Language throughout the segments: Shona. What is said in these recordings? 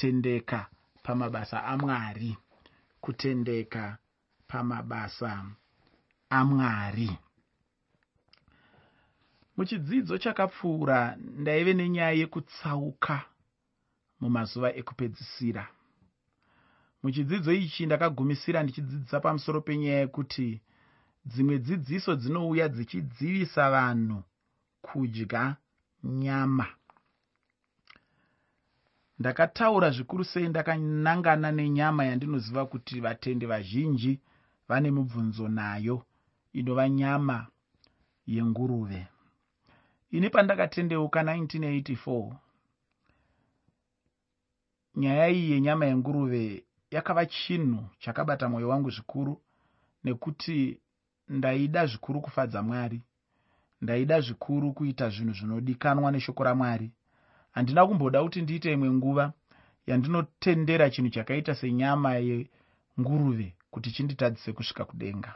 kutendeka pamabasa amwari kutendeka pamabasa amwari muchidzidzo chakapfuura ndaive nenyaya yekutsauka mumazuva ekupedzisira. Muchidzidzo ichi ndakagumisira ndichidzidzisa pamusoro penyaya yekuti dzimwe dzidziso dzinouya dzichidzivisa vanhu kudya nyama ndakataura zvikuru sei ndakanangana nenyama yandinoziva kuti vatendi vazhinji vane mubvunzo nayo inova nyama yenguruve. Ini pandakatendeuka 1984 nyaya iyi yenyama yenguruve yakava chinhu chakabata mwoyo wangu zvikuru nekuti ndaida zvikuru kufadza mwari ndaida zvikuru kuita zvinhu zvinodikanwa neshoko ramwari handina kumboda kuti ndiite imwe nguva yandinotendera chinhu chakaita senyama yenguruve kuti chinditadzise kusvika kudenga.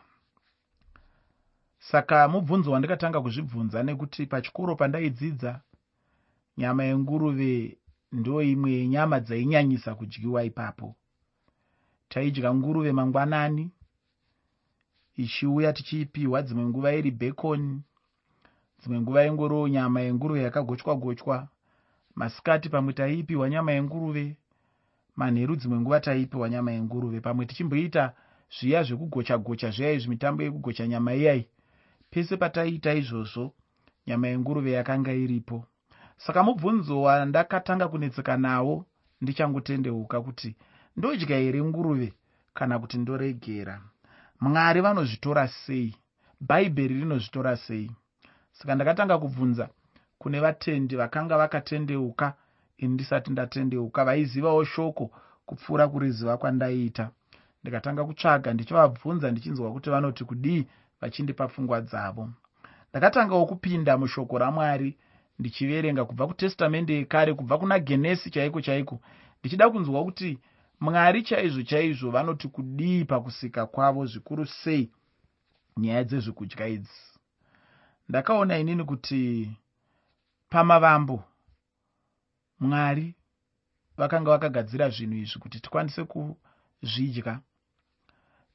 Saka mubvunzo wandikatanga kuzvibvunza nekuti pachikoro pandaidzidza nyama yenguruve ndo imwe yenyama dzainyanyisa kudyiwa ipapo. Taidya nguruve mangwanani ichiuya tichiipiwa dzimwe nguva iri bhekoni dzimwe nguva ingoriwo nyama yenguruve yakagochwa gochwa masikati pamwe taiipiwa nyama yenguruve manheru dzimwe nguva taiipiwa nyama yenguruve. Pamwe tichimboita zviya zvekugocha gocha zviyai zvimitambo yekugocha nyama iyai. Pese pataiita izvozvo nyama yenguruve yakanga iripo. Saka mubvunzo wandakatanga kunetseka nawo ndichangotendeuka kuti ndodya here nguruve kana kuti ndoregera? Mwari vanozvitora sei? Bhaibheri rinozvitora sei? Saka ndakatanga kubvunza kune vatendi vakanga vakatendeuka ini ndisati ndatendeuka. Vaizivawo shoko kupfuura kuriziva kwandaiita ndikatanga kutsvaga ndichivabvunza ndichinzwa kuti vanoti kudii vachindipa pfungwa dzavo. Ndakatangawo kupinda mushoko ramwari ndichiverenga kubva kutestamende yekare kubva kuna genesi chaiko chaiko ndichida kunzwa kuti mwari chaizvo chaizvo vanoti kudii pakusika kwavo zvikuru sei nyaya dzezvekudya idzi. Ndakaona inini kuti pamavambo. Mwari vakanga vakagadzira zvinhu izvi kuti tikwanise kuzvidya.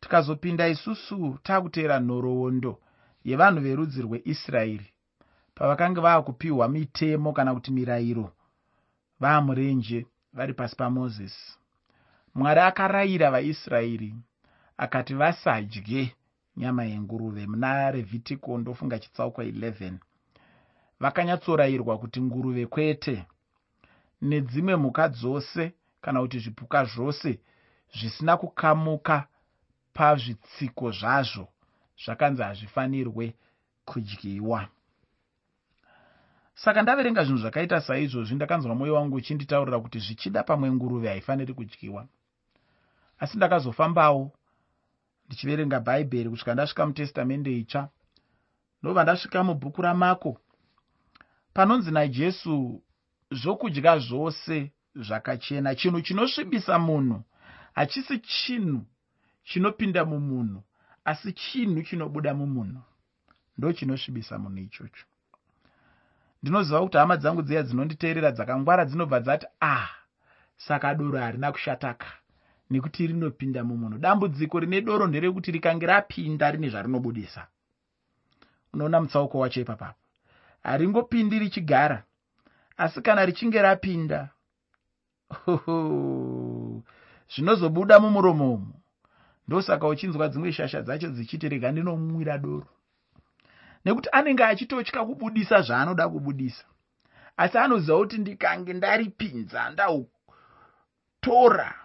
Tikazopinda isusu taakuteera nhoroondo yevanhu verudzi rweisraeri pavakanga vaakupiwa mitemo kana kuti mirayiro. Vaamurenje vari pasi pamozisi mwari akarayira vaisraeri akati vasadye nyama yenguruve muna revhitiko ndofunga chitsauko 11 vakanyatsorayirwa kuti nguruve kwete. Nedzimwe mhuka dzose kana kuti zvipuka zvose zvisina kukamuka pazvitsiko zvazvo zvakanzi hazvifanirwe kudyiwa. Saka ndaverenga zvinhu zvakaita saizvozvi ndakanzwa mwoyo wangu uchinditaurira kuti zvichida pamwe nguruve haifaniri kudyiwa. Asi ndakazofambawo ndichiverenga bhaibheri kusvika ndasvika mutestamende itsva. Ndobva ndasvika mubhuku ramako panonzi najesu zvokudya zvose zvakachena chinhu chinosvibisa munhu hachisi chinhu chinopinda mumunhu asi chinhu chinobuda mumunhu ndo chinosvibisa munhu ichocho. Ndinoziva kuti hama dzangu dziya dzinonditeerera dzakangwara dzinobva dzati ah saka doro harina kushataka nekuti rinopinda mumunhu. Dambudziko rine doro nderekuti rikange rapinda rine zvarinobudisa. Unoona mutsauko wacho ipapapo haringopindi richigara asi kana richinge rapinda zvinozobuda mumuromo umu. Ndosaka uchinzwa dzimwe shasha dzacho dzichiti rega ndinomwira doro. Nekuti anenge achitotya kubudisa zvaanoda kubudisa asi anoziva kuti ndikange ndaripinza ndautora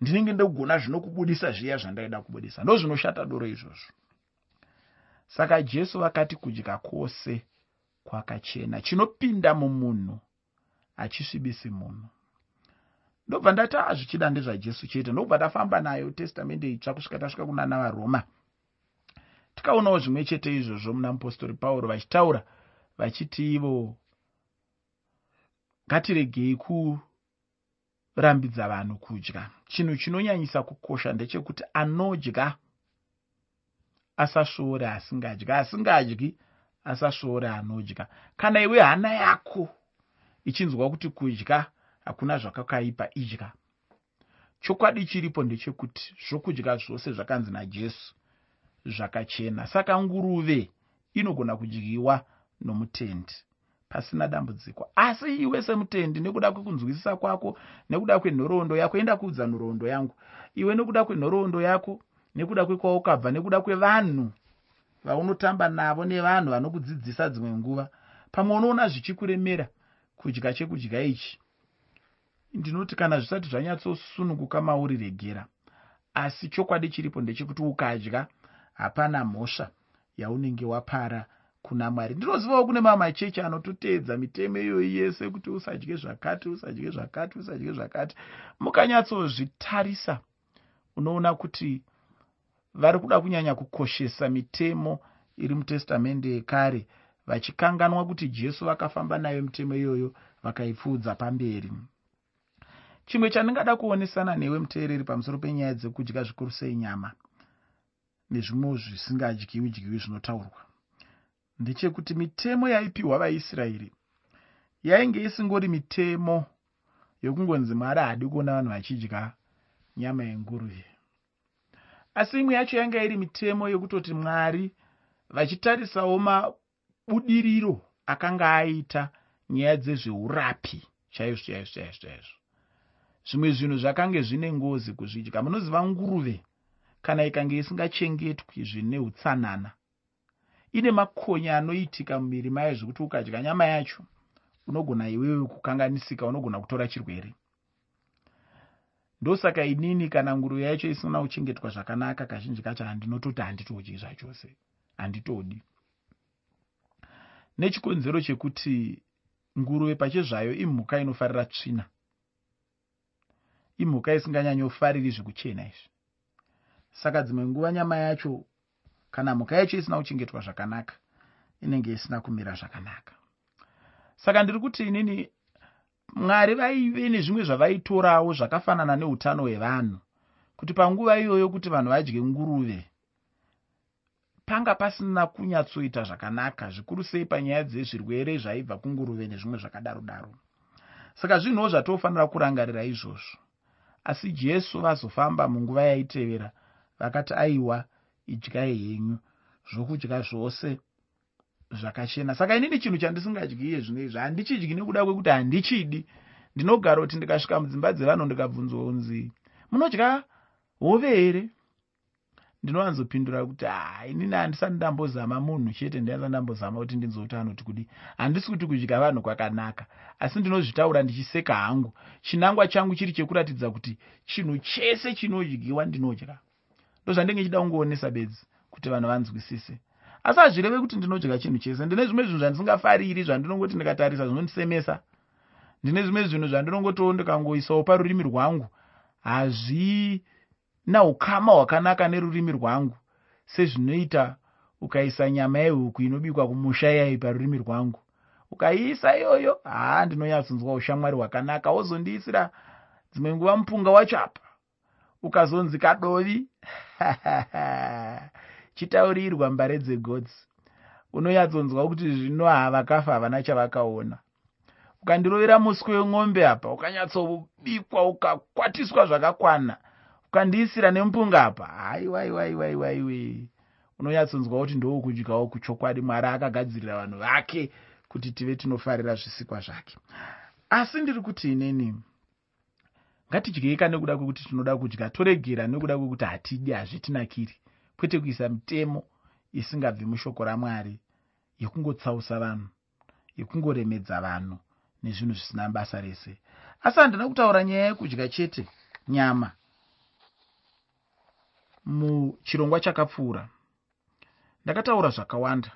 ndinenge ndogona zvinokubudisa zviya zvandaida kubudisa. Ndo zvinoshata doro izvozvo. Saka jesu vakati kudya kwose kwakachena chinopinda mumunhu hachisvibisi munhu. Ndobva ndati a zvichida ndezvajesu chete. Ndobva tafamba nayo testamende itsva kusvika tasvika kuna navaroma. Tikaonawo zvimwe chete izvozvo muna mupostori pauro vachitaura vachiti ivo ngatiregei kurambidza vanhu kudya. Chinhu chinonyanyisa kukosha ndechekuti anodya asasvoore asingadyi asingadyi asasvoore anodya. Kana iwe hana yako ichinzwa kuti kudya hakuna zvakakaipa idya. Chokwadi chiripo ndechekuti zvokudya zvose zvakanzi najesu zvakachena. Saka nguruve inogona kudyiwa nomutendi pasina dambudziko. Asi iwe semutendi nekuda kwekunzwisisa kwako nekuda kwenhoroondo yako enda kuudza nhoroondo yangu. Iwe nekuda kwenhoroondo yako nekuda kwekwaukabva nekuda kwevanhu vaunotamba navo nevanhu vanokudzidzisa dzimwe nguva. Pamwe unoona zvichikuremera kudya chekudya ichi. Ndinoti kana zvisati zvanyatsosununguka mauri regera asi chokwadi chiripo ndechekuti ukadya hapana mhosva yaunenge wapara kuna mwari. Ndinozivawo kune mamwe machechi anototeedza mitemo iyoyi yese kuti usadye zvakati usadye zvakati usadye zvakati. Mukanyatsozvitarisa unoona kuti vari kuda kunyanya kukoshesa mitemo iri mutestamende yekare vachikanganwa kuti jesu vakafamba nayo mitemo iyoyo vakaipfuudza pamberi. Chimwe chandingada kuonesana newe muteereri pamusoro penyaya dzekudya zvikuru sei nyama nezvimwe zvisingadyiwi dyiwi zvinotaurwa ndechekuti mitemo yaipiwa vaisraeri yainge isingori mitemo yokungonzi mwari haadi kuona vanhu vachidya nyama yenguruve asi imwe yacho yanga iri mitemo yokutoti mwari vachitarisawo mabudiriro akanga aita nyaya dzezveurapi. Chaizvo chaizvo chaizvo chaizvo zvimwe zvinhu zvakange zvine ngozi kuzvidya. Munoziva nguruve kana ikange isingachengetwi zvine utsanana. Ine makonya anoitika mumiri mayo zvekuti ukadya. Nyama yacho unogona iwewe kukanganisika unogona kutora chirwere ndosaka inini kana nguruve yacho isina kuchengetwa zvakanaka kazhinji kacho handinototi handitodyi zvachose. Handitodi. Nechikonzero chekuti nguruve pachezvayo imhuka inofarira tsvina. Imhuka isinganyanyofariri zvekuchena izvi. Saka dzimwe nguva nyama yacho kana mhuka yacho isina kuchengetwa zvakanaka inenge isina kumira zvakanaka. Saka ndiri kuti inini mwari vaive nezvimwe zvavaitorawo zvakafanana neutano hwevanhu. Kuti panguva iyoyo kuti vanhu vadye nguruve panga pasina kunyatsoita zvakanaka zvikuru sei panyaya dzezvirwere zvaibva kunguruve nezvimwe zvakadaro daro. Saka zvinhuwo zvatofanira kurangarira izvozvo. Asi jesu vazofamba munguva yaitevera vakati aiwa idyai henyu zvokudya zvose zvakachena. Saka inini chinhu chandisingadyiye zvino izvi handichidyi nekuda kwekuti handichidi. Ndinogara kuti ndikasvika mudzimba dzevanhu ndikabvunzwa kunzi munodya hove here? Ndinowanzopindura kuti ha inini handisati ndambozama munhu chete ndiyasati ndambozama kuti ndinzwa kuti anoti kudi handisi kuti kudya vanhu kwakanaka asi ndinozvitaura ndichiseka hangu. Chinangwa changu chiri chekuratidza kuti chinhu chese chinodyiwa ndinodya. Ndozvandinge chida kungoonesa bedzi kuti vanhu vanzwisise asi hazvireve kuti ndinodya chinhu chese. Ndine zvimwe zvinhu zvandisingafariri zvandinongoti ndikatarisa zvinondisemesa ndine zvimwe zvinhu zvandinongotoo ndikangoisawo parurimi rwangu. Hazvina ukama hwakanaka nerurimi rwangu sezvinoita ukaisa nyama yehuku inobikwa kumusha iyai parurimi rwangu. Ukaiisa iyoyo haa ndinonyatsonzwa ushamwari hwakanaka. Wozondiisira dzimwe nguva mupunga wacho apa. Ukazonzi kadovi chitaurirwa mbare dzegodzi unonyatsonzwa kuti zvino havakafa havana chavakaona. Ukandirovera muswe wemombe apa ukanyatsobikwa ukakwatiswa zvakakwana ukandiisira nemupunga apa haiwaiwaiwaiwaiwe unonyatsonzwa kuti ndowokudyawo kuchokwadi mwari akagadzirira vanhu vake kuti tive tinofarira zvisikwa zvake. Asi ndiri kuti ineni ngatidyeka nekuda kwekuti tinoda kudya toregera nekuda kwekuti hatidi hazvitinakiri kwete kuisa mitemo isingabvi mushoko ramwari yekungotsausa vanhu yekungoremedza vanhu nezvinhu zvisina basa rese. Asi handina kutaura nyaya yekudya chete nyama. Muchirongwa chakapfuura ndakataura zvakawanda.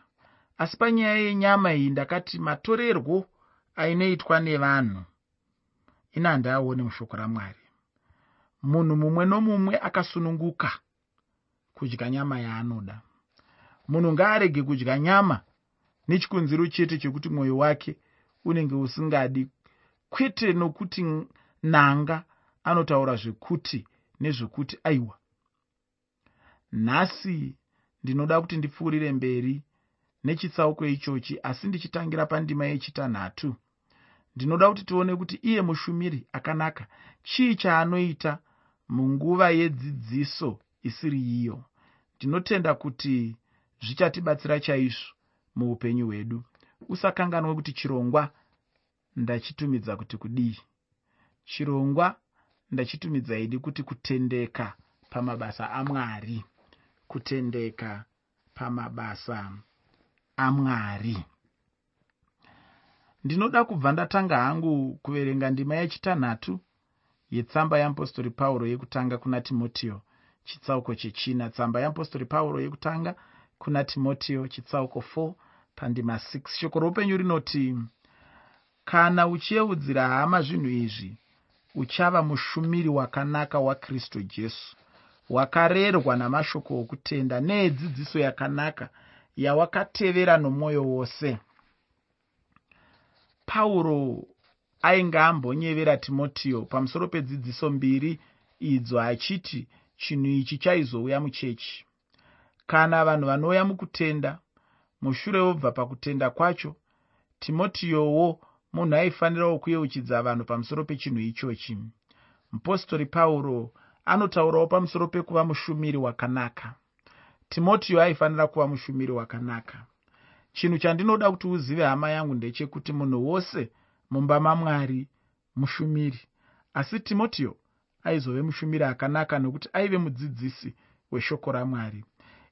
Asi panyaya yenyama iyi ndakati matorerwo ainoitwa nevanhu ina handaaone mushoko ramwari. Munhu mumwe nomumwe akasununguka kudya nyama yaanoda. Munhu ngaarege kudya nyama nechikonzero chete chekuti mwoyo wake unenge usingadi kwete nokuti nanga anotaura zvekuti nezvekuti aiwa. Nhasi ndinoda kuti ndipfuurire mberi nechitsauko ichochi asi ndichitangira pandima yechitanhatu. Ndinoda kuti tione kuti iye mushumiri akanaka. Chii chaanoita munguva yedzidziso isiri iyo ndinotenda kuti zvichatibatsira chaizvo muupenyu hwedu. Usakanganwe kuti chirongwa ndachitumidza kuti kudii. Chirongwa ndachitumidza idi kuti kutendeka pamabasa amwari kutendeka pamabasa amwari ndinoda kubva ndatanga hangu kuverenga ndima yechitanhatu yetsamba yeapostori pauro yekutanga kuna timoteo chitsauko chechina. Tsamba yeapostori pauro yekutanga kuna timoteo chitsauko 4 pandima 6 shoko roupenyu rinoti kana uchiyeudzira hama zvinhu izvi uchava mushumiri wakanaka wakristu jesu wakarerwa namashoko okutenda needzidziso yakanaka yawakatevera nomwoyo wose. Pauro ainge ambonyevera timoteo pamusoro pedzidziso mbiri idzo achiti chinhu ichi chaizouya muchechi. Kana vanhu vanouya mukutenda mushure wobva pakutenda kwacho timoteowo munhu aifanirawo kuyeuchidza vanhu pamusoro pechinhu ichochi. Mupostori pauro anotaurawo pamusoro pekuva mushumiri wakanaka. Timoteo aifanira kuva mushumiri wakanaka. Chinhu chandinoda kuti uzive hama yangu ndechekuti munhu wose mumba mamwari mushumiri. Asi timoteo aizove mushumiri akanaka nokuti aive mudzidzisi weshoko ramwari.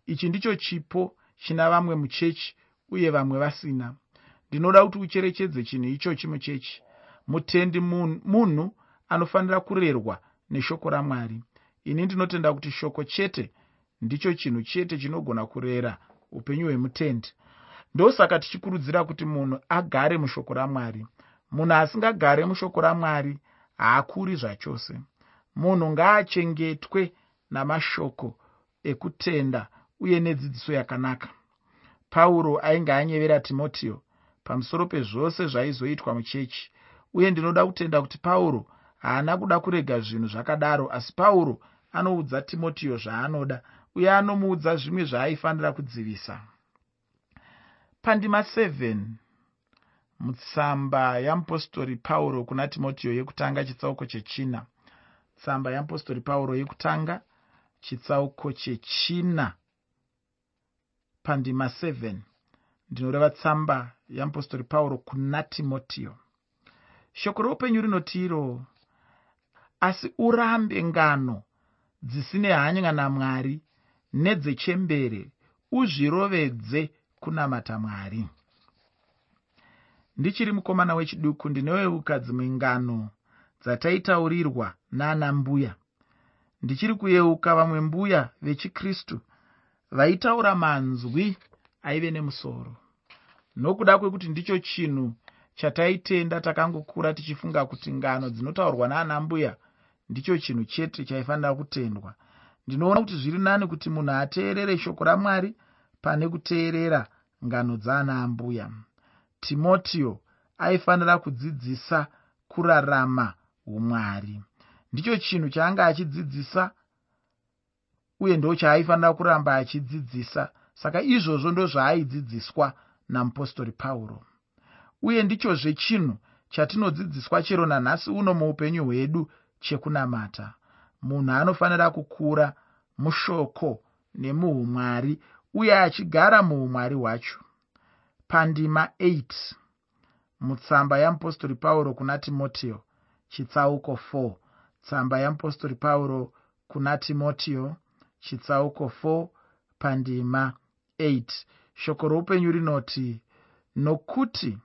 Ichi ndicho chipo china vamwe muchechi uye vamwe vasina. Ndinoda kuti ucherechedze chinhu ichochi muchechi mutendi munhu anofanira kurerwa neshoko ramwari. Ini ndinotenda kuti shoko chete ndicho chinhu chete chinogona kurera upenyu hwemutendi. Ndosaka tichikurudzira kuti munhu agare mushoko ramwari. Munhu asingagare mushoko ramwari haakuri zvachose munhu ngaachengetwe namashoko ekutenda uye nedzidziso yakanaka. Pauro ainge anyevera timoteo pamusoro pezvose zvaizoitwa muchechi uye ndinoda kutenda kuti pauro haana kuda kurega zvinhu zvakadaro asi pauro anoudza timoteo zvaanoda uye anomuudza zvimwe zvaaifanira kudzivisa. Pandima 7 mutsamba yamupostori pauro kuna timoteo yekutanga chitsauko chechina tsamba yamupostori pauro yekutanga chitsauko chechina pandima 7 ndinoreva tsamba yamupostori pauro kuna timoteo. Shoko roupenyu rinotiro asi urambe ngano dzisine hanya namwari nedzechembere uzvirovedze kunamata mwari. Ndichiri mukomana wechiduku ndinoweuka dzimwe ngano dzataitaurirwa naana mbuya. Ndichiri kuyeuka vamwe mbuya vechikristu vaitaura manzwi aive nemusoro. Nokuda kwekuti ndicho chinhu chataitenda takangokura tichifunga kuti ngano dzinotaurwa naana mbuya ndicho chinhu chete chaifanira kutendwa. Ndinoona kuti zviri nani kuti munhu ateerere shoko ramwari pane kuteerera ngano dzaana ambuya timoteo aifanira kudzidzisa kurarama umwari ndicho chinhu chaanga achidzidzisa uye ndo chaaifanira kuramba achidzidzisa. Saka izvozvo ndo zvaaidzidziswa namupostori pauro. Uye ndichozve chinhu chatinodzidziswa chero nanhasi uno muupenyu hwedu chekunamata. Munhu anofanira kukura mushoko nemuumwari uye achigara muumwari hwacho. Pandima 8 mutsamba yamupostori pauro kuna timoteo chitsauko 4 tsamba yamupostori pauro kuna timoteo chitsauko 4 pandima 8 shoko roupenyu rinoti nokuti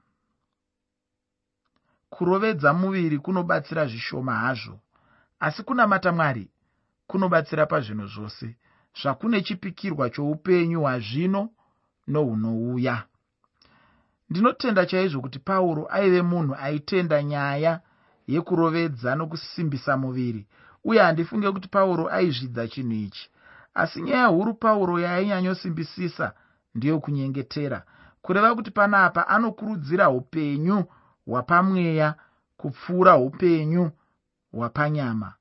kurovedza muviri kunobatsira zvishoma hazvo asi kunamata mwari kunobatsira pazvinhu zvose. Zvakune chipikirwa choupenyu hwazvino nohunouya. Ndinotenda chaizvo kuti pauro aive munhu aitenda nyaya yekurovedza nokusimbisa muviri uye handifunge kuti pauro aizvidza chinhu ichi. Asi nyaya huru pauro yainyanyosimbisisa ndeyokunyengetera kureva kuti panapa anokurudzira upenyu hwapamweya kupfuura upenyu hwapanyama.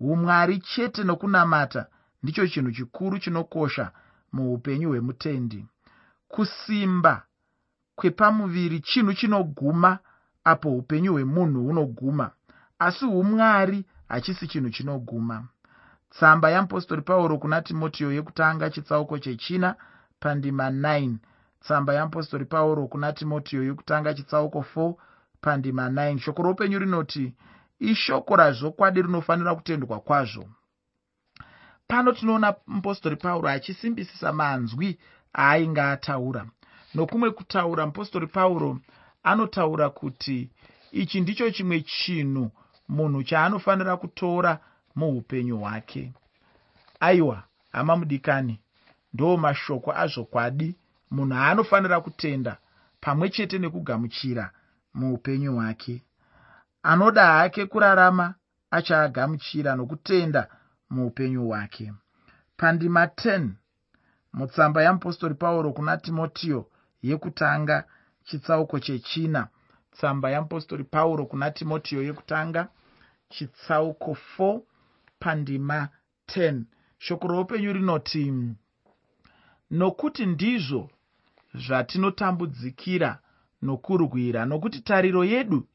Umwari chete nokunamata ndicho chinhu chikuru chinokosha muupenyu hwemutendi. Kusimba kwepamuviri chinhu chinoguma apo upenyu hwemunhu hunoguma asi umwari hachisi chinhu chinoguma. Tsamba yamupostori pauro kuna timotiyo yekutanga chitsauko chechina pandima 9 tsamba yamupostori pauro kuna timotiyo yekutanga chitsauko 4 pandima 9 shoko roupenyu rinoti ishoko razvokwadi rinofanira kutendwa kwazvo? Pano tinoona mupostori pauro achisimbisisa manzwi aainge ataura. Nokumwe kutaura mupostori pauro anotaura kuti ichi ndicho chimwe chinhu munhu chaanofanira kutora muupenyu hwake. Aiwa hama mudikani ndo mashoko azvokwadi. Munhu aanofanira kutenda pamwe chete nekugamuchira muupenyu hwake. Anoda hake kurarama achaagamuchira nokutenda muupenyu hwake. Pandima 10 mutsamba yamupostori pauro kuna timotiyo yekutanga chitsauko chechina. Tsamba yamupostori pauro kuna timotiyo yekutanga. Chitsauko 4 pandima 10 shoko roupenyu rinoti nokuti ndizvo zvatinotambudzikira nokurwira nokuti tariro yedu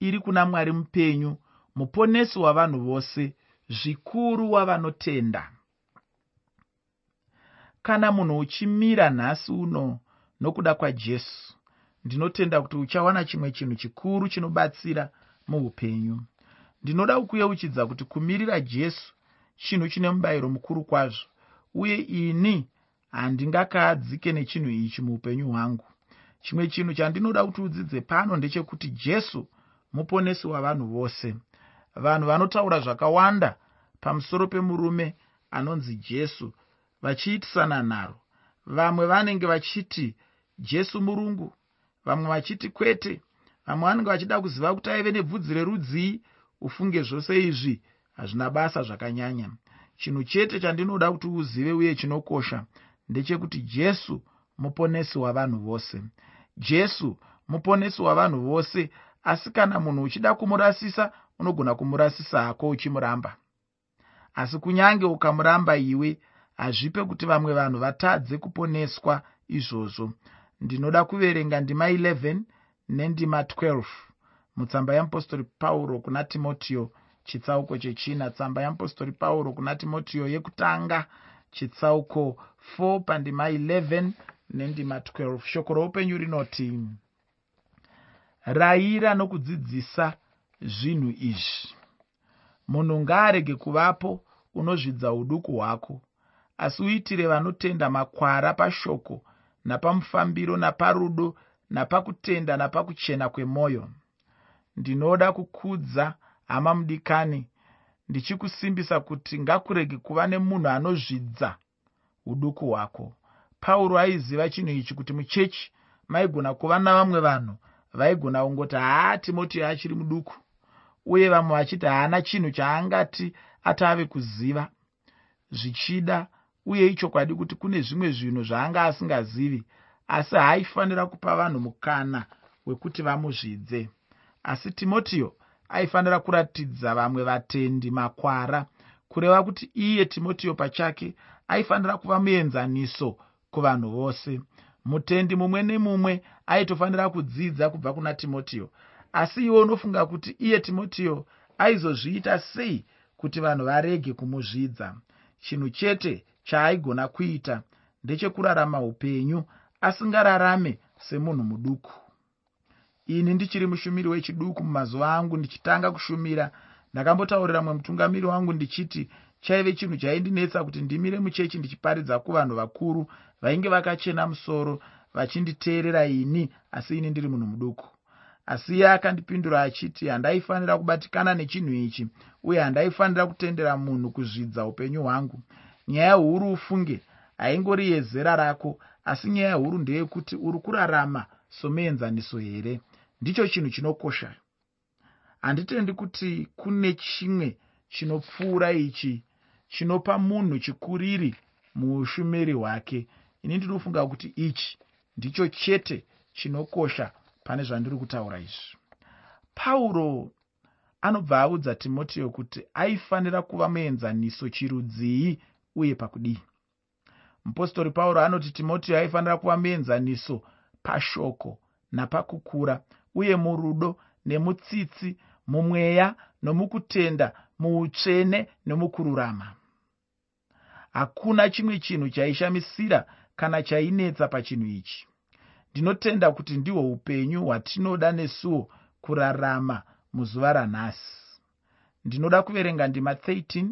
iri kuna mwari mupenyu muponesi wavanhu vose zvikuru wavanotenda. Kana munhu uchimira nhasi uno nokuda kwajesu ndinotenda kuti uchawana chimwe chinhu chikuru chinobatsira muupenyu. Ndinoda kukuyeuchidza kuti kumirira jesu chinhu chine mubayiro mukuru kwazvo uye ini handingakaadzike nechinhu ichi muupenyu hwangu. Chimwe chinhu chandinoda kuti udzidze pano ndechekuti jesu muponesi wavanhu vose. Vanhu vanotaura zvakawanda pamusoro pemurume anonzi jesu vachiitisana nharo vamwe vanenge vachiti jesu murungu vamwe vachiti kwete. Vamwe vanenge vachida kuziva kuti aive nebvudzi rerudzii ufunge zvose izvi. Hazvina basa zvakanyanya. Chinhu chete chandinoda kuti uzive uye chinokosha ndechekuti jesu muponesi wavanhu vose. Jesu muponesi wavanhu vose. Asi kana munhu uchida kumurasisa unogona kumurasisa hako uchimuramba. Asi kunyange ukamuramba iwe hazvipe kuti vamwe vanhu vatadze kuponeswa izvozvo ndinoda kuverenga ndima 11 nendima 12 mutsamba yamupostori pauro kuna timotiyo chitsauko chechina. Tsamba yamupostori pauro kuna timotiyo yekutanga chitsauko 4 pandima 11 nendima 12 shoko roupenyu rinoti rayira nokudzidzisa zvinhu izvi. Munhu ngaarege kuvapo unozvidza uduku hwako asi uitire vanotenda makwara pashoko napamufambiro naparudo napakutenda napakuchena kwemwoyo ndinoda kukudza hama mudikani ndichikusimbisa kuti ngakurege kuva nemunhu anozvidza uduku hwako. Pauro aiziva chinhu ichi kuti muchechi maigona kuva navamwe vanhu vaigona kungoti haa timotiyo achiri muduku. Uye vamwe vachiti haana chinhu chaangati atave kuziva. Zvichida uye ichokwadi kuti kune zvimwe zvinhu zvaanga asingazivi asi haaifanira kupa vanhu mukana wekuti vamuzvidze. Asi timotiyo aifanira kuratidza vamwe vatendi makwara kureva kuti iye timotiyo pachake aifanira kuva muenzaniso kuvanhu vose. Mutendi mumwe nemumwe aitofanira kudzidza kubva kuna timotiyo asi iwe unofunga kuti iye timotiyo aizozviita sei kuti vanhu varege kumuzvidza. Chinhu chete chaaigona kuita ndechekurarama upenyu asingararame semunhu muduku. Ini ndichiri mushumiri wechiduku mumazuva angu ndichitanga kushumira. Ndakambotaurira mwe mutungamiri wangu ndichiti chaive chinhu chaindinetsa kuti ndimire muchechi ndichiparidza kuvanhu vakuru vainge vakachena musoro vachinditeerera ini asi ini ndiri munhu muduku. Asi iye akandipindura achiti handaifanira kubatikana nechinhu ichi uye handaifanira kutendera munhu kuzvidza upenyu hwangu nyaya huru ufunge haingori yezera rako asi nyaya huru ndeyekuti uri kurarama somuenzaniso here? Ndicho chinhu chinokosha. Handitendi kuti kune chimwe chinopfuura ichi chinopa munhu chikuriri muushumiri hwake. Ini ndinofunga kuti ichi ndicho chete chinokosha pane zvandiri kutaura izvi. Pauro anobva audza timotiyo kuti aifanira kuva muenzaniso chirudzii uye pakudii. Mupostori pauro anoti timotiyo aifanira kuva muenzaniso pashoko napakukura uye murudo nemutsitsi mumweya nomukutenda muutsvene nomukururama. Hakuna chimwe chinhu chaishamisira kana chainetsa pachinhu ichi. Ndinotenda kuti ndihwo upenyu hwatinoda nesuwo kurarama muzuva ranhasi. Ndinoda kuverenga ndima 13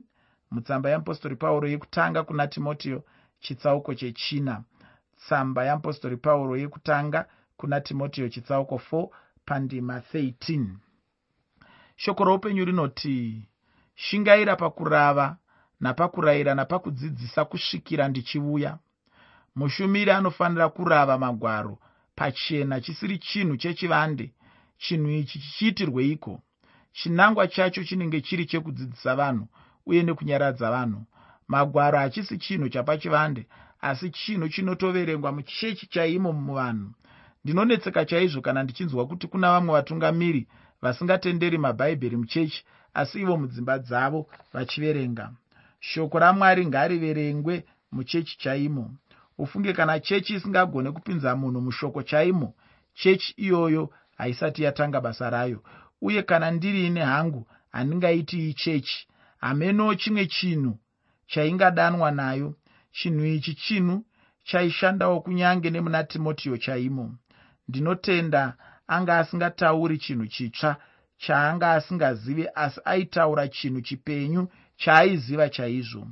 mutsamba yeapostori pauro yekutanga kuna timotiyo chitsauko chechina. Tsamba yeapostori pauro yekutanga kuna timotiyo chitsauko 4 pandima 13 shoko roupenyu rinoti shingaira pakurava napakurayira napakudzidzisa kusvikira ndichiuya. Mushumiri anofanira kurava magwaro pachena chisiri chinhu chechivande chinhu ichi chichiitirweiko? Chinangwa chacho chinenge chiri chekudzidzisa vanhu uye nekunyaradza vanhu. Magwaro hachisi chinhu chapachivande asi chinhu chinotoverengwa muchechi chaimo muvanhu. Ndinonetseka chaizvo kana ndichinzwa kuti kuna vamwe vatungamiri vasingatenderi mabhaibheri muchechi asi ivo mudzimba dzavo vachiverenga. Shoko ramwari ngariverengwe muchechi chaimo. Ufunge kana chechi isingagone kupinza munhu mushoko chaimo chechi iyoyo haisati yatanga basa rayo. Uye kana ndirini hangu handingaiti ichechi hamenowo chimwe chinhu chaingadanwa nayo. Chinhu ichi chinhu chaishandawo kunyange nemuna timotiyo chaimo. Ndinotenda anga asingatauri chinhu chitsva chaanga asingazivi asi aitaura chinhu chipenyu chaaiziva chaizvo.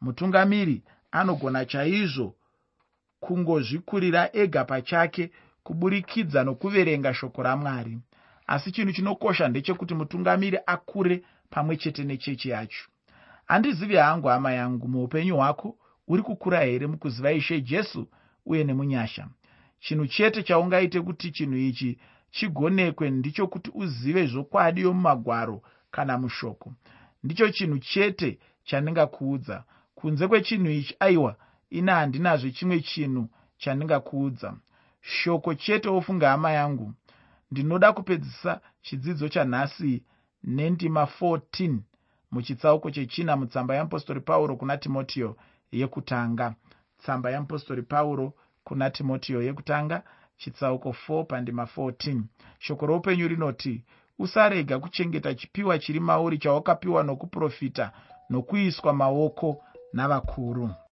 Mutungamiri anogona chaizvo kungozvikurira ega pachake kuburikidza nokuverenga shoko ramwari. Asi chinhu chinokosha ndechekuti mutungamiri akure pamwe chete nechechi yacho. Handizivi hangu hama yangu muupenyu hwako uri kukura here mukuziva ishe jesu uye nemunyasha? Chinhu chete chaungaite kuti chinhu ichi chigonekwe ndichokuti uzive zvokwadi yomumagwaro kana mushoko. Ndicho chinhu chete chandingakuudza kunze kwechinhu ichi aiwa ina handinazve chimwe chinhu chandingakuudza shoko chete wofunga hama yangu ndinoda kupedzisa chidzidzo chanhasi nendima 14 muchitsauko chechina mutsamba yeapostori pauro kuna timotiyo yekutanga. Tsamba yeapostori pauro kuna timotiyo yekutanga chitsauko 4 pandima 14 shoko roupenyu rinoti usarega kuchengeta chipiwa chiri mauri chawakapiwa nokuprofita nokuiswa maoko navakuru